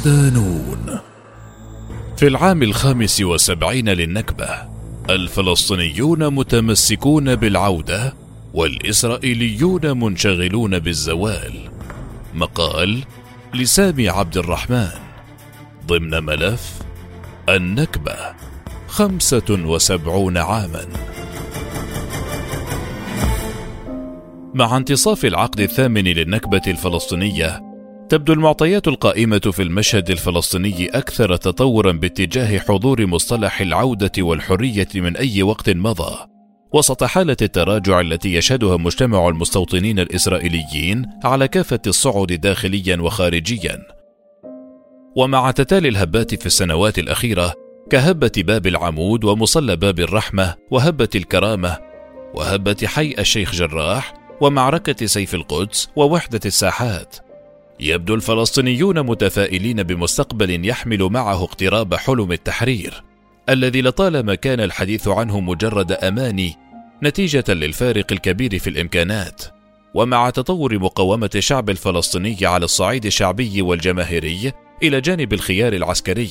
صدانون في العام الخامس والسبعين للنكبة الفلسطينيون متمسكون بالعودة والإسرائيليون منشغلون بالزوال. مقال لسامي عبد الرحمن. ضمن ملف النكبة خمسة وسبعون عاما. مع انتصاف العقد الثامن للنكبة الفلسطينية تبدو المعطيات القائمة في المشهد الفلسطيني أكثر تطورا باتجاه حضور مصطلح العودة والحرية من أي وقت مضى. وسط حالة التراجع التي يشهدها مجتمع المستوطنين الإسرائيليين على كافة الصعد داخليا وخارجيا. ومع تتالي الهبات في السنوات الأخيرة كهبة باب العمود ومصلى باب الرحمة وهبة الكرامة وهبة حي الشيخ جراح ومعركة سيف القدس ووحدة الساحات. يبدو الفلسطينيون متفائلين بمستقبل يحمل معه اقتراب حلم التحرير الذي لطالما كان الحديث عنه مجرد أماني نتيجة للفارق الكبير في الإمكانات. ومع تطور مقاومة الشعب الفلسطيني على الصعيد الشعبي والجماهيري إلى جانب الخيار العسكري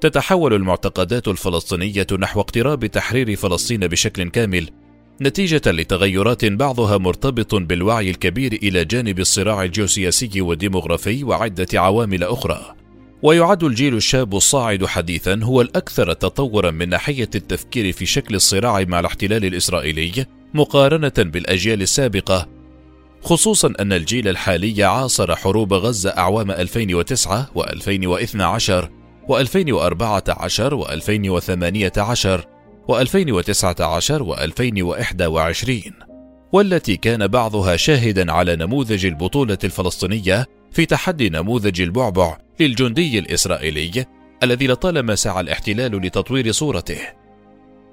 تتحول المعتقدات الفلسطينية نحو اقتراب تحرير فلسطين بشكل كامل نتيجة لتغيرات بعضها مرتبط بالوعي الكبير إلى جانب الصراع الجيوسياسي والديمغرافي وعدة عوامل أخرى. ويعد الجيل الشاب الصاعد حديثا هو الأكثر تطورا من ناحية التفكير في شكل الصراع مع الاحتلال الإسرائيلي مقارنة بالأجيال السابقة، خصوصا أن الجيل الحالي عاصر حروب غزة أعوام 2009 و2012 و2014 و2018 و2019 و2021 والتي كان بعضها شاهدا على نموذج البطولة الفلسطينية في تحدي نموذج البعبع للجندي الإسرائيلي الذي لطالما سعى الاحتلال لتطوير صورته.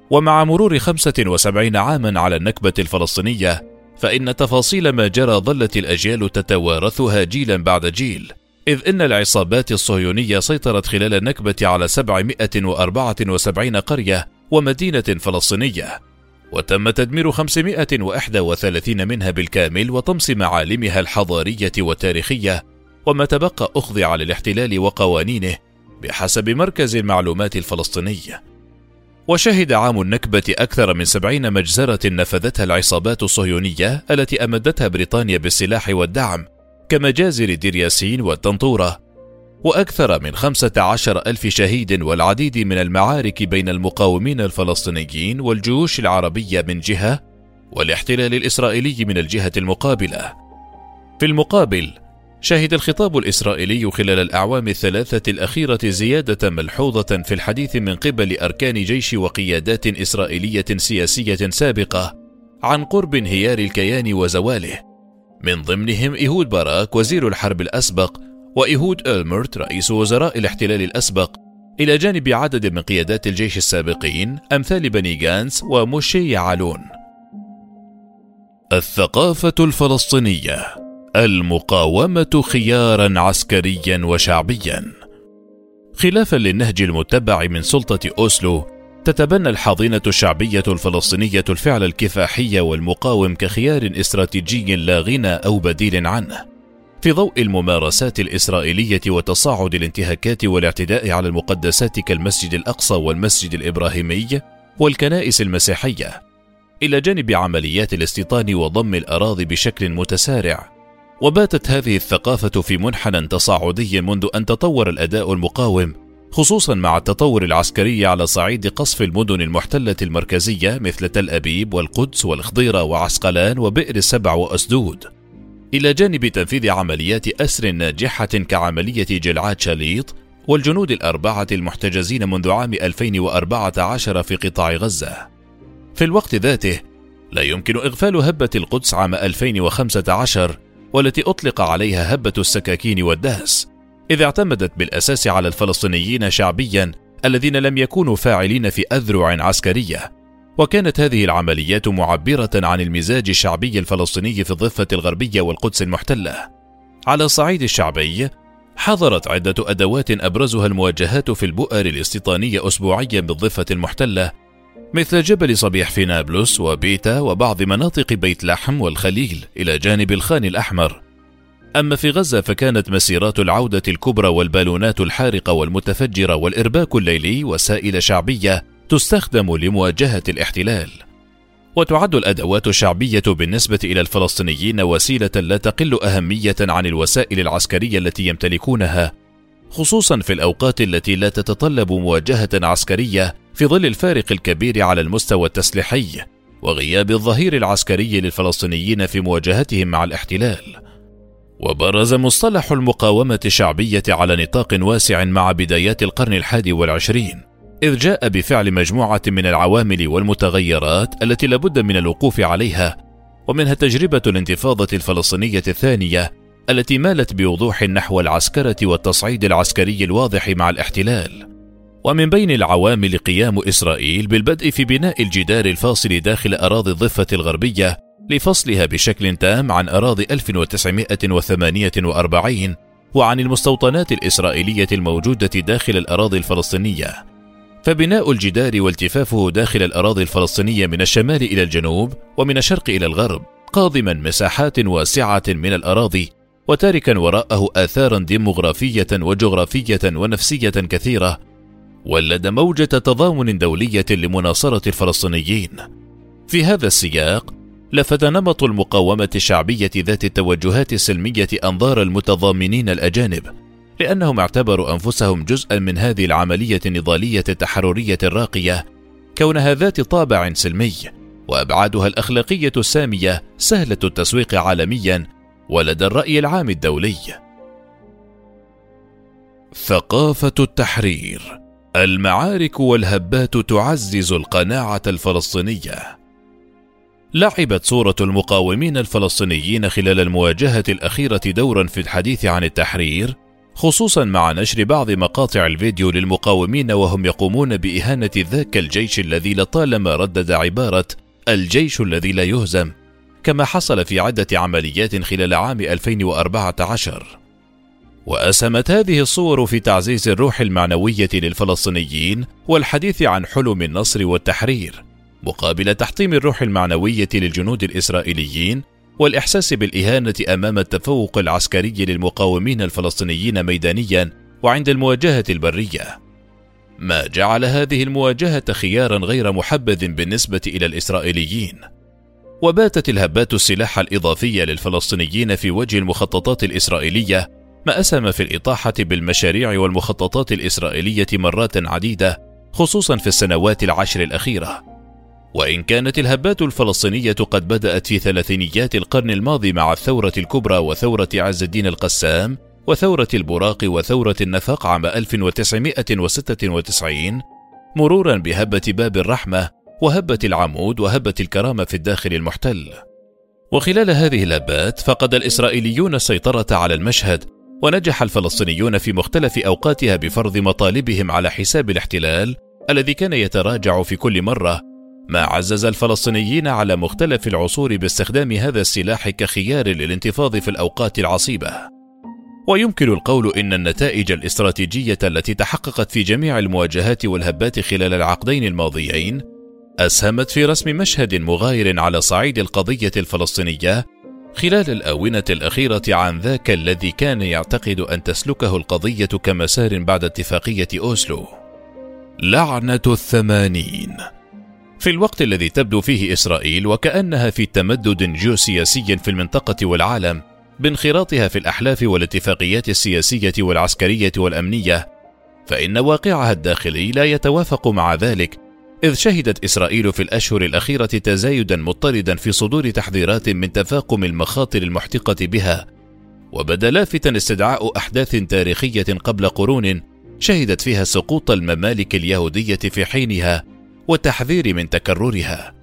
ومع مرور 75 عاما على النكبة الفلسطينية فإن تفاصيل ما جرى ظلت الأجيال تتوارثها جيلا بعد جيل إذ إن العصابات الصهيونية سيطرت خلال النكبة على 774 قرية ومدينة فلسطينية وتم تدمير 531 منها بالكامل وطمس معالمها الحضارية والتاريخية وما تبقى أخضع للاحتلال وقوانينه بحسب مركز المعلومات الفلسطيني. وشهد عام النكبة أكثر من سبعين مجزرة نفذتها العصابات الصهيونية التي أمدتها بريطانيا بالسلاح والدعم كمجازر دير ياسين والطنطورة وأكثر من خمسة عشر ألف شهيد والعديد من المعارك بين المقاومين الفلسطينيين والجيوش العربية من جهة والاحتلال الإسرائيلي من الجهة المقابلة. في المقابل شهد الخطاب الإسرائيلي خلال الأعوام الثلاثة الأخيرة زيادة ملحوظة في الحديث من قبل أركان جيش وقيادات إسرائيلية سياسية سابقة عن قرب انهيار الكيان وزواله. من ضمنهم إيهود باراك وزير الحرب الأسبق وإيهود ألمرت رئيس وزراء الاحتلال الأسبق إلى جانب عدد من قيادات الجيش السابقين أمثال بني جانس وموشي يعالون. الثقافة الفلسطينية المقاومة خيارا عسكريا وشعبيا. خلافا للنهج المتبع من سلطة أوسلو تتبنى الحاضنة الشعبية الفلسطينية الفعل الكفاحي والمقاوم كخيار استراتيجي لا غنى أو بديل عنه. في ضوء الممارسات الإسرائيلية وتصاعد الانتهاكات والاعتداء على المقدسات كالمسجد الأقصى والمسجد الإبراهيمي والكنائس المسيحية إلى جانب عمليات الاستيطان وضم الأراضي بشكل متسارع. وباتت هذه الثقافة في منحنى تصاعدي منذ أن تطور الأداء المقاوم خصوصا مع التطور العسكري على صعيد قصف المدن المحتلة المركزية مثل تل أبيب والقدس والخضيرة وعسقلان وبئر السبع وأسدود. إلى جانب تنفيذ عمليات أسر ناجحة كعملية جلعاد شاليط والجنود الأربعة المحتجزين منذ عام 2014 في قطاع غزة. في الوقت ذاته لا يمكن إغفال هبة القدس عام 2015 والتي أطلق عليها هبة السكاكين والدهس، إذ اعتمدت بالأساس على الفلسطينيين شعبيا الذين لم يكونوا فاعلين في أذرع عسكرية، وكانت هذه العمليات معبرة عن المزاج الشعبي الفلسطيني في الضفة الغربية والقدس المحتلة. على الصعيد الشعبي، حضرت عدة أدوات أبرزها المواجهات في البؤر الاستيطانية أسبوعيا بالضفة المحتلة، مثل جبل صبيح في نابلس وبيتا وبعض مناطق بيت لحم والخليل إلى جانب الخان الأحمر. أما في غزة فكانت مسيرات العودة الكبرى والبالونات الحارقة والمتفجرة والإرباك الليلي وسائل شعبية تستخدم لمواجهة الاحتلال. وتعد الأدوات الشعبية بالنسبة إلى الفلسطينيين وسيلة لا تقل أهمية عن الوسائل العسكرية التي يمتلكونها، خصوصا في الأوقات التي لا تتطلب مواجهة عسكرية في ظل الفارق الكبير على المستوى التسليحي وغياب الظهير العسكري للفلسطينيين في مواجهتهم مع الاحتلال. وبرز مصطلح المقاومة الشعبية على نطاق واسع مع بدايات القرن الحادي والعشرين إذ جاء بفعل مجموعة من العوامل والمتغيرات التي لابد من الوقوف عليها ومنها تجربة الانتفاضة الفلسطينية الثانية التي مالت بوضوح نحو العسكرة والتصعيد العسكري الواضح مع الاحتلال ومن بين العوامل قيام إسرائيل بالبدء في بناء الجدار الفاصل داخل أراضي الضفة الغربية لفصلها بشكل تام عن أراضي 1948 وعن المستوطنات الإسرائيلية الموجودة داخل الأراضي الفلسطينية. فبناء الجدار والتفافه داخل الأراضي الفلسطينية من الشمال إلى الجنوب ومن الشرق إلى الغرب، قاضما مساحات واسعة من الأراضي وتاركا وراءه آثارا ديموغرافية وجغرافية ونفسية كثيرة، ولد موجة تضامن دولية لمناصرة الفلسطينيين. في هذا السياق لفت نمط المقاومة الشعبية ذات التوجهات السلمية أنظار المتضامنين الأجانب، لأنهم اعتبروا أنفسهم جزءا من هذه العملية النضالية التحررية الراقية، كونها ذات طابع سلمي، وأبعادها الأخلاقية السامية سهلة التسويق عالميا ولدى الرأي العام الدولي. ثقافة التحرير المعارك والهبات تعزز القناعة الفلسطينية لعبت صورة المقاومين الفلسطينيين خلال المواجهة الأخيرة دورا في الحديث عن التحرير، خصوصا مع نشر بعض مقاطع الفيديو للمقاومين وهم يقومون بإهانة ذاك الجيش الذي لطالما ردد عبارة الجيش الذي لا يهزم، كما حصل في عدة عمليات خلال عام 2014. وأسهمت هذه الصور في تعزيز الروح المعنوية للفلسطينيين والحديث عن حلم النصر والتحرير، مقابل تحطيم الروح المعنوية للجنود الإسرائيليين والإحساس بالإهانة أمام التفوق العسكري للمقاومين الفلسطينيين ميدانيا وعند المواجهة البرية. ما جعل هذه المواجهة خيارا غير محبذ بالنسبة إلى الإسرائيليين. وباتت الهبات السلاح الإضافية للفلسطينيين في وجه المخططات الإسرائيلية ما أسهم في الإطاحة بالمشاريع والمخططات الإسرائيلية مرات عديدة خصوصا في السنوات العشر الأخيرة. وإن كانت الهبات الفلسطينية قد بدأت في ثلاثينيات القرن الماضي مع الثورة الكبرى وثورة عز الدين القسام وثورة البراق وثورة النفق عام 1996 مرورا بهبة باب الرحمة وهبة العمود وهبة الكرامة في الداخل المحتل. وخلال هذه الهبات فقد الإسرائيليون السيطرة على المشهد ونجح الفلسطينيون في مختلف أوقاتها بفرض مطالبهم على حساب الاحتلال الذي كان يتراجع في كل مرة ما عزز الفلسطينيين على مختلف العصور باستخدام هذا السلاح كخيار للانتفاض في الأوقات العصيبة. ويمكن القول إن النتائج الاستراتيجية التي تحققت في جميع المواجهات والهبات خلال العقدين الماضيين أسهمت في رسم مشهد مغاير على صعيد القضية الفلسطينية خلال الآونة الأخيرة عن ذاك الذي كان يعتقد أن تسلكه القضية كمسار بعد اتفاقية أوسلو. لعنة الثمانين. في الوقت الذي تبدو فيه إسرائيل وكأنها في تمدد جيوسياسي في المنطقة والعالم بانخراطها في الأحلاف والاتفاقيات السياسية والعسكرية والأمنية فإن واقعها الداخلي لا يتوافق مع ذلك إذ شهدت إسرائيل في الأشهر الأخيرة تزايدا مضطردا في صدور تحذيرات من تفاقم المخاطر المحتقة بها وبدأ لافتا استدعاء أحداث تاريخية قبل قرون شهدت فيها سقوط الممالك اليهودية في حينها والتحذير من تكررها.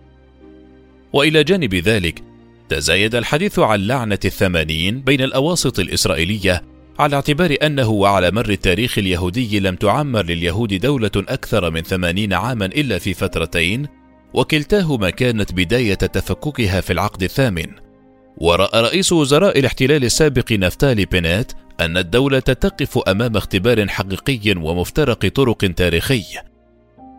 وإلى جانب ذلك تزايد الحديث عن لعنة الثمانين بين الأواسط الإسرائيلية على اعتبار أنه وعلى مر التاريخ اليهودي لم تعمر لليهود دولة أكثر من ثمانين عاما إلا في فترتين وكلتاهما كانت بداية تفككها في العقد الثامن. ورأى رئيس وزراء الاحتلال السابق نفتالي بينات أن الدولة تقف أمام اختبار حقيقي ومفترق طرق تاريخي.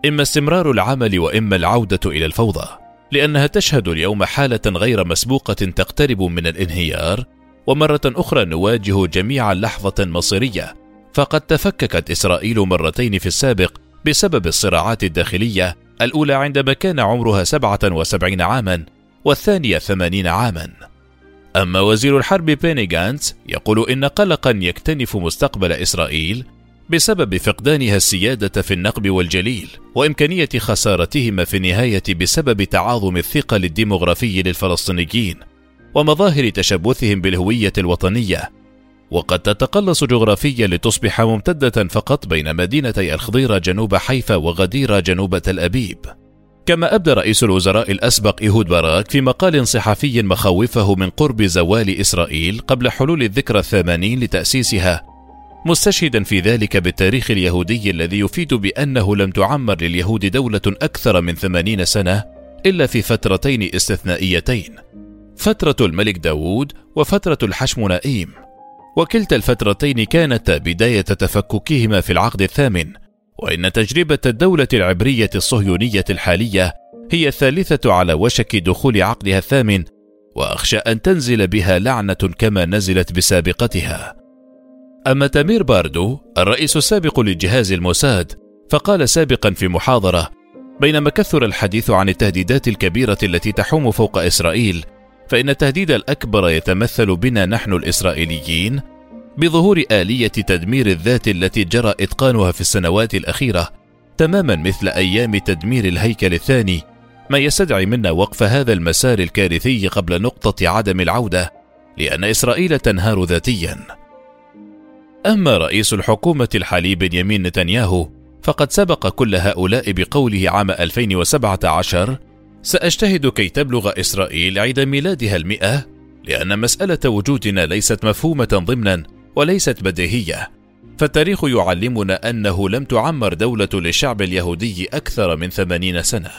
إما استمرار العمل وإما العودة إلى الفوضى، لأنها تشهد اليوم حالة غير مسبوقة تقترب من الانهيار، ومرة أخرى نواجه جميعا لحظة مصيرية. فقد تفككت إسرائيل مرتين في السابق بسبب الصراعات الداخلية الأولى عندما كان عمرها 77 عاما والثانية 80 عاما. أما وزير الحرب بيني يقول إن قلقا يكتنف مستقبل إسرائيل بسبب فقدانها السيادة في النقب والجليل وإمكانية خسارتهما في النهاية بسبب تعاظم الثقل الديمغرافي للفلسطينيين ومظاهر تشبثهم بالهوية الوطنية. وقد تتقلص جغرافيا لتصبح ممتدة فقط بين مدينتي الخضيرة جنوب حيفا وغديرة جنوب تل أبيب. كما أبدى رئيس الوزراء الأسبق إيهود باراك في مقال صحفي مخاوفه من قرب زوال إسرائيل قبل حلول الذكرى الثمانين لتأسيسها مستشهدا في ذلك بالتاريخ اليهودي الذي يفيد بأنه لم تعمر لليهود دولة أكثر من ثمانين سنة إلا في فترتين استثنائيتين فترة الملك داوود وفترة الحشمونائيم وكلتا الفترتين كانتا بداية تفككهما في العقد الثامن وإن تجربة الدولة العبرية الصهيونية الحالية هي الثالثة على وشك دخول عقدها الثامن وأخشى أن تنزل بها لعنة كما نزلت بسابقتها. أما تامير باردو الرئيس السابق لجهاز الموساد فقال سابقا في محاضرة بينما كثر الحديث عن التهديدات الكبيرة التي تحوم فوق إسرائيل فإن التهديد الأكبر يتمثل بنا نحن الإسرائيليين بظهور آلية تدمير الذات التي جرى إتقانها في السنوات الأخيرة تماما مثل أيام تدمير الهيكل الثاني ما يستدعي منا وقف هذا المسار الكارثي قبل نقطة عدم العودة لأن إسرائيل تنهار ذاتيا. أما رئيس الحكومة الحالي بنيامين نتنياهو فقد سبق كل هؤلاء بقوله عام 2017 سأجتهد كي تبلغ إسرائيل عيد ميلادها المئة لأن مسألة وجودنا ليست مفهومة ضمنا وليست بديهية. فالتاريخ يعلمنا أنه لم تعمر دولة للشعب اليهودي أكثر من ثمانين سنة.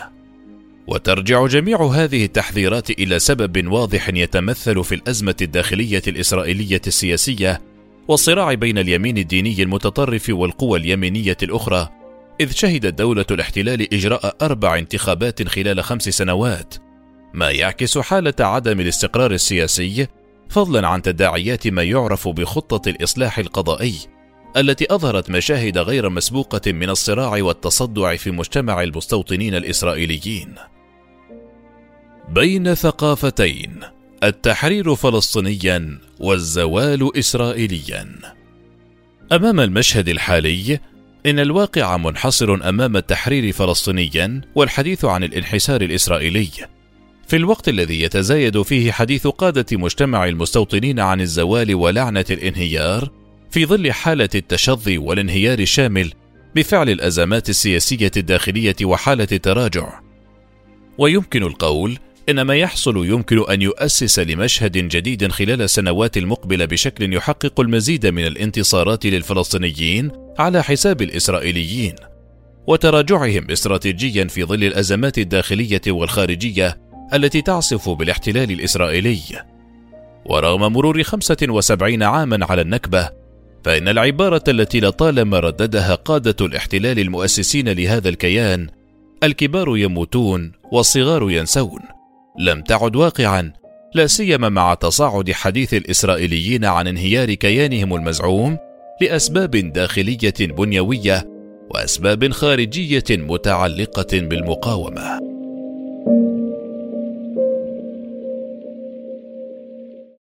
وترجع جميع هذه التحذيرات إلى سبب واضح يتمثل في الأزمة الداخلية الإسرائيلية السياسية والصراع بين اليمين الديني المتطرف والقوى اليمينية الأخرى إذ شهدت دولة الاحتلال إجراء أربع انتخابات خلال خمس سنوات ما يعكس حالة عدم الاستقرار السياسي فضلا عن تداعيات ما يعرف بخطة الإصلاح القضائي التي أظهرت مشاهد غير مسبوقة من الصراع والتصدع في مجتمع المستوطنين الإسرائيليين. بين ثقافتين التحرير فلسطينيا والزوال إسرائيليا. أمام المشهد الحالي إن الواقع منحصر أمام التحرير فلسطينيا والحديث عن الانحسار الإسرائيلي. في الوقت الذي يتزايد فيه حديث قادة مجتمع المستوطنين عن الزوال ولعنة الانهيار في ظل حالة التشظي والانهيار الشامل بفعل الأزمات السياسية الداخلية وحالة التراجع. ويمكن القول إن ما يحصل يمكن أن يؤسس لمشهد جديد خلال السنوات المقبلة بشكل يحقق المزيد من الانتصارات للفلسطينيين على حساب الإسرائيليين، وتراجعهم استراتيجيا في ظل الأزمات الداخلية والخارجية التي تعصف بالاحتلال الإسرائيلي. ورغم مرور 75 عاما على النكبة، فإن العبارة التي لطالما رددها قادة الاحتلال المؤسسين لهذا الكيان الكبار يموتون والصغار ينسون لم تعد واقعا لا سيما مع تصاعد حديث الإسرائيليين عن انهيار كيانهم المزعوم لأسباب داخلية بنيوية وأسباب خارجية متعلقة بالمقاومة.